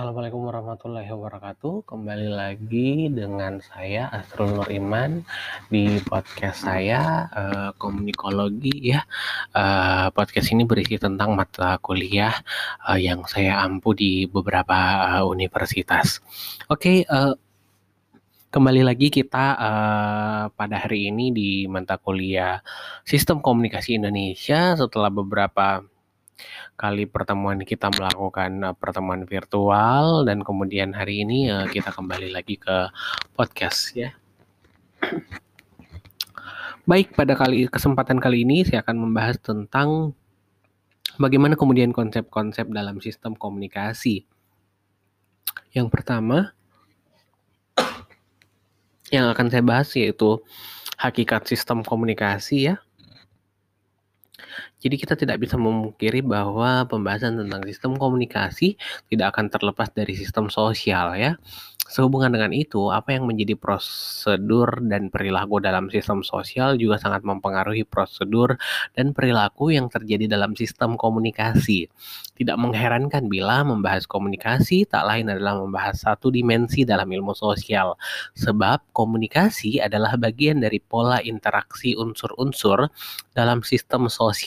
Assalamualaikum warahmatullahi wabarakatuh. Kembali lagi dengan saya Asrul Nur Iman di podcast saya uh, Komunikologi ya. Uh, podcast ini berisi tentang mata kuliah uh, yang saya ampu di beberapa uh, universitas. Oke, okay, uh, kembali lagi kita uh, pada hari ini di mata kuliah Sistem Komunikasi Indonesia setelah beberapa kali pertemuan kita melakukan uh, pertemuan virtual dan kemudian hari ini uh, kita kembali lagi ke podcast ya. Baik, pada kali kesempatan kali ini saya akan membahas tentang bagaimana kemudian konsep-konsep dalam sistem komunikasi. Yang pertama yang akan saya bahas yaitu hakikat sistem komunikasi ya. Jadi kita tidak bisa memungkiri bahwa pembahasan tentang sistem komunikasi tidak akan terlepas dari sistem sosial ya. Sehubungan dengan itu, apa yang menjadi prosedur dan perilaku dalam sistem sosial juga sangat mempengaruhi prosedur dan perilaku yang terjadi dalam sistem komunikasi. Tidak mengherankan bila membahas komunikasi tak lain adalah membahas satu dimensi dalam ilmu sosial, sebab komunikasi adalah bagian dari pola interaksi unsur-unsur dalam sistem sosial.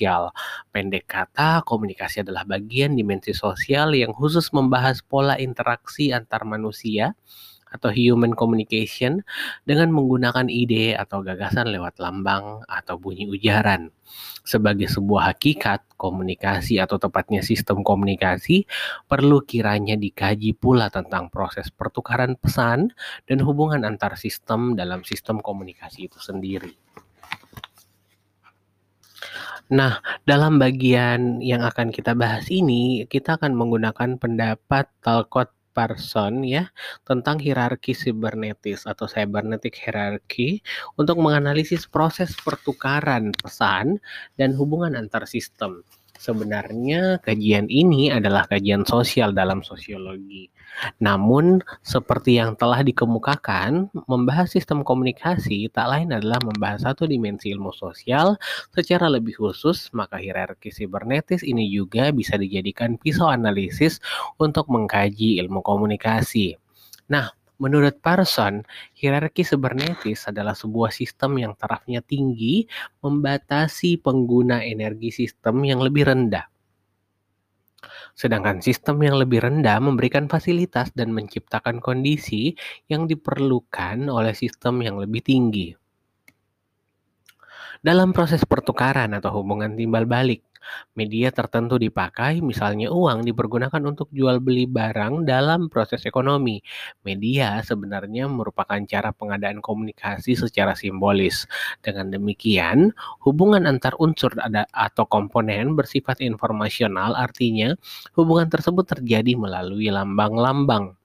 Pendek kata, komunikasi adalah bagian dimensi sosial yang khusus membahas pola interaksi antar manusia atau human communication dengan menggunakan ide atau gagasan lewat lambang atau bunyi ujaran. Sebagai sebuah hakikat, komunikasi atau tepatnya sistem komunikasi perlu kiranya dikaji pula tentang proses pertukaran pesan dan hubungan antar sistem dalam sistem komunikasi itu sendiri. Nah, dalam bagian yang akan kita bahas ini, kita akan menggunakan pendapat Talcott Parson ya tentang hierarki sibernetis atau cybernetic hierarchy untuk menganalisis proses pertukaran pesan dan hubungan antar sistem. Sebenarnya kajian ini adalah kajian sosial dalam sosiologi. Namun, seperti yang telah dikemukakan, membahas sistem komunikasi tak lain adalah membahas satu dimensi ilmu sosial secara lebih khusus, maka hierarki sibernetis ini juga bisa dijadikan pisau analisis untuk mengkaji ilmu komunikasi. Nah, Menurut Parson, hierarki sibernetis adalah sebuah sistem yang tarafnya tinggi membatasi pengguna energi sistem yang lebih rendah. Sedangkan sistem yang lebih rendah memberikan fasilitas dan menciptakan kondisi yang diperlukan oleh sistem yang lebih tinggi. Dalam proses pertukaran atau hubungan timbal balik, media tertentu dipakai, misalnya uang dipergunakan untuk jual beli barang dalam proses ekonomi. Media sebenarnya merupakan cara pengadaan komunikasi secara simbolis. Dengan demikian, hubungan antar unsur atau komponen bersifat informasional artinya hubungan tersebut terjadi melalui lambang-lambang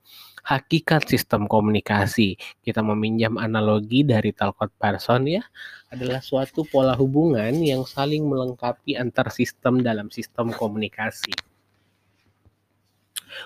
hakikat sistem komunikasi. Kita meminjam analogi dari Talcott Parson ya, adalah suatu pola hubungan yang saling melengkapi antar sistem dalam sistem komunikasi.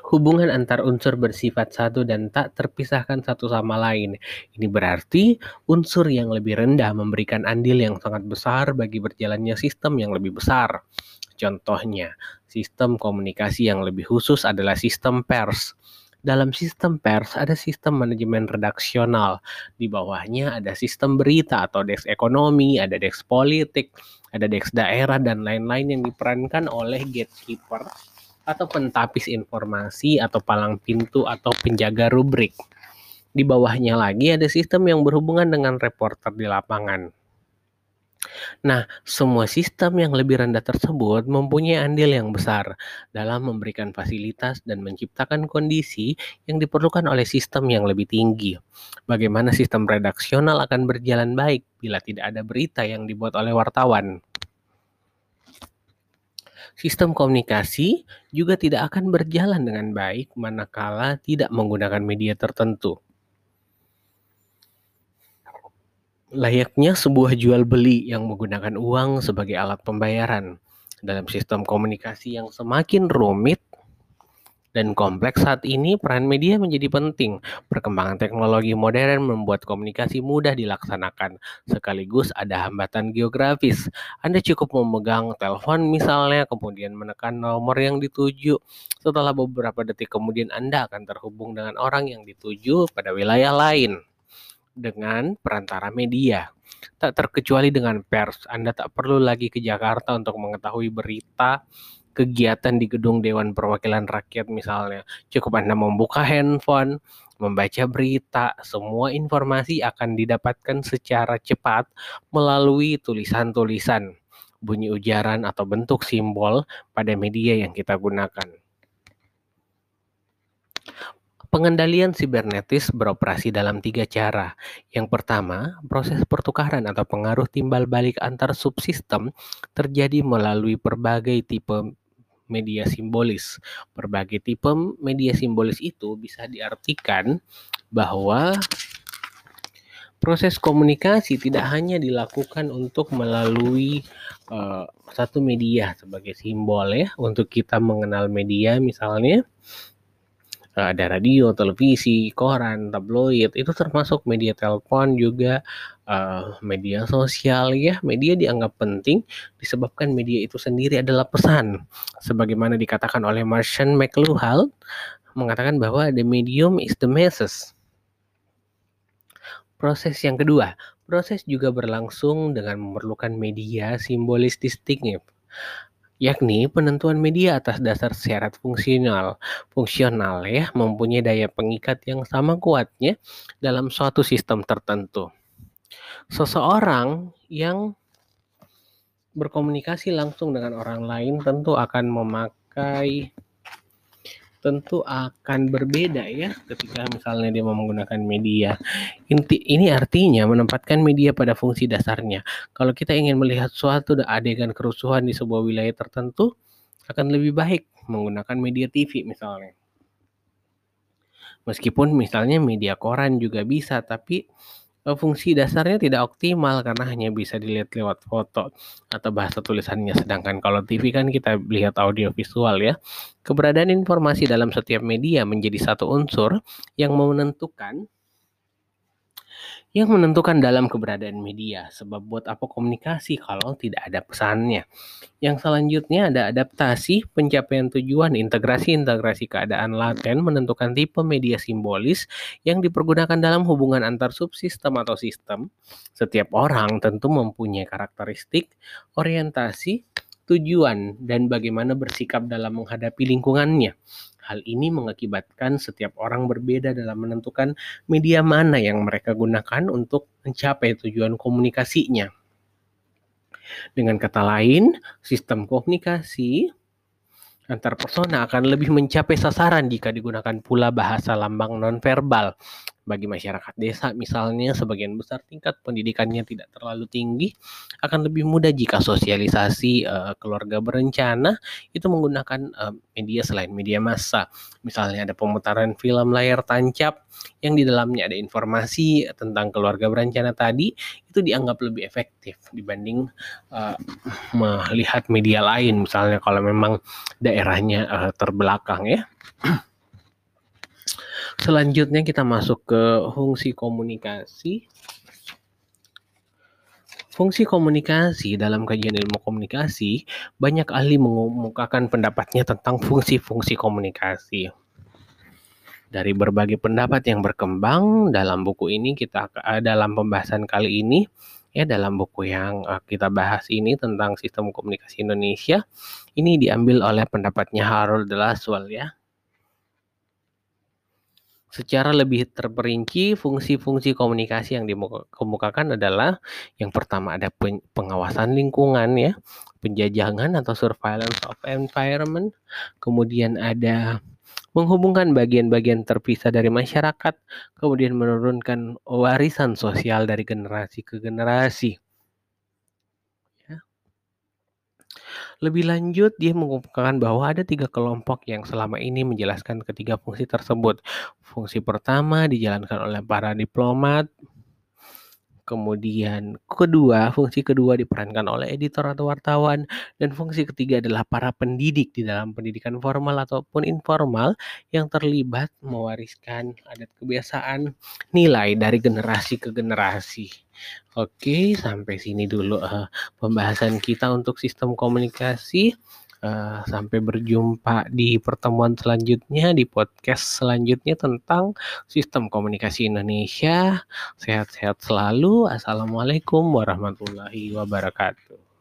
Hubungan antar unsur bersifat satu dan tak terpisahkan satu sama lain. Ini berarti unsur yang lebih rendah memberikan andil yang sangat besar bagi berjalannya sistem yang lebih besar. Contohnya, sistem komunikasi yang lebih khusus adalah sistem pers dalam sistem pers ada sistem manajemen redaksional. Di bawahnya ada sistem berita atau desk ekonomi, ada desk politik, ada desk daerah dan lain-lain yang diperankan oleh gatekeeper atau pentapis informasi atau palang pintu atau penjaga rubrik. Di bawahnya lagi ada sistem yang berhubungan dengan reporter di lapangan. Nah, semua sistem yang lebih rendah tersebut mempunyai andil yang besar dalam memberikan fasilitas dan menciptakan kondisi yang diperlukan oleh sistem yang lebih tinggi. Bagaimana sistem redaksional akan berjalan baik bila tidak ada berita yang dibuat oleh wartawan? Sistem komunikasi juga tidak akan berjalan dengan baik manakala tidak menggunakan media tertentu. Layaknya sebuah jual beli yang menggunakan uang sebagai alat pembayaran. Dalam sistem komunikasi yang semakin rumit, dan kompleks saat ini, peran media menjadi penting. Perkembangan teknologi modern membuat komunikasi mudah dilaksanakan, sekaligus ada hambatan geografis. Anda cukup memegang telepon misalnya, kemudian menekan nomor yang dituju. Setelah beberapa detik kemudian Anda akan terhubung dengan orang yang dituju pada wilayah lain dengan perantara media. Tak terkecuali dengan pers, Anda tak perlu lagi ke Jakarta untuk mengetahui berita kegiatan di gedung Dewan Perwakilan Rakyat misalnya. Cukup Anda membuka handphone, membaca berita, semua informasi akan didapatkan secara cepat melalui tulisan-tulisan, bunyi ujaran atau bentuk simbol pada media yang kita gunakan. Pengendalian sibernetis beroperasi dalam tiga cara. Yang pertama, proses pertukaran atau pengaruh timbal balik antar subsistem terjadi melalui berbagai tipe media simbolis. Berbagai tipe media simbolis itu bisa diartikan bahwa proses komunikasi tidak hanya dilakukan untuk melalui uh, satu media sebagai simbol ya untuk kita mengenal media misalnya ada radio, televisi, koran, tabloid itu termasuk media telepon juga uh, media sosial ya. Media dianggap penting disebabkan media itu sendiri adalah pesan. Sebagaimana dikatakan oleh Martian McLuhan mengatakan bahwa the medium is the message. Proses yang kedua, proses juga berlangsung dengan memerlukan media simbolis distintif yakni penentuan media atas dasar syarat fungsional. Fungsional ya, mempunyai daya pengikat yang sama kuatnya dalam suatu sistem tertentu seseorang yang berkomunikasi langsung dengan orang lain tentu akan memakai tentu akan berbeda ya ketika misalnya dia mau menggunakan media. Inti ini artinya menempatkan media pada fungsi dasarnya. Kalau kita ingin melihat suatu adegan kerusuhan di sebuah wilayah tertentu akan lebih baik menggunakan media TV misalnya. Meskipun misalnya media koran juga bisa, tapi fungsi dasarnya tidak optimal karena hanya bisa dilihat lewat foto atau bahasa tulisannya. Sedangkan kalau TV kan kita lihat audio visual ya. Keberadaan informasi dalam setiap media menjadi satu unsur yang menentukan yang menentukan dalam keberadaan media. Sebab buat apa komunikasi kalau tidak ada pesannya. Yang selanjutnya ada adaptasi, pencapaian tujuan, integrasi-integrasi keadaan laten menentukan tipe media simbolis yang dipergunakan dalam hubungan antar subsistem atau sistem. Setiap orang tentu mempunyai karakteristik, orientasi, tujuan, dan bagaimana bersikap dalam menghadapi lingkungannya. Hal ini mengakibatkan setiap orang berbeda dalam menentukan media mana yang mereka gunakan untuk mencapai tujuan komunikasinya. Dengan kata lain, sistem komunikasi antar persona akan lebih mencapai sasaran jika digunakan pula bahasa lambang nonverbal bagi masyarakat desa misalnya sebagian besar tingkat pendidikannya tidak terlalu tinggi akan lebih mudah jika sosialisasi uh, keluarga berencana itu menggunakan uh, media selain media massa. Misalnya ada pemutaran film layar tancap yang di dalamnya ada informasi tentang keluarga berencana tadi itu dianggap lebih efektif dibanding uh, melihat media lain. Misalnya kalau memang daerahnya uh, terbelakang ya Selanjutnya kita masuk ke fungsi komunikasi. Fungsi komunikasi dalam kajian ilmu komunikasi, banyak ahli mengemukakan pendapatnya tentang fungsi-fungsi komunikasi. Dari berbagai pendapat yang berkembang dalam buku ini kita dalam pembahasan kali ini ya dalam buku yang uh, kita bahas ini tentang sistem komunikasi Indonesia ini diambil oleh pendapatnya Harold Delaswell ya Secara lebih terperinci, fungsi-fungsi komunikasi yang dikemukakan adalah yang pertama ada pengawasan lingkungan ya, penjajahan atau surveillance of environment, kemudian ada menghubungkan bagian-bagian terpisah dari masyarakat, kemudian menurunkan warisan sosial dari generasi ke generasi. Lebih lanjut, dia mengumpulkan bahwa ada tiga kelompok yang selama ini menjelaskan ketiga fungsi tersebut. Fungsi pertama dijalankan oleh para diplomat, Kemudian kedua, fungsi kedua diperankan oleh editor atau wartawan dan fungsi ketiga adalah para pendidik di dalam pendidikan formal ataupun informal yang terlibat mewariskan adat kebiasaan nilai dari generasi ke generasi. Oke, sampai sini dulu uh, pembahasan kita untuk sistem komunikasi. Uh, sampai berjumpa di pertemuan selanjutnya di podcast selanjutnya tentang sistem komunikasi Indonesia. Sehat-sehat selalu. Assalamualaikum warahmatullahi wabarakatuh.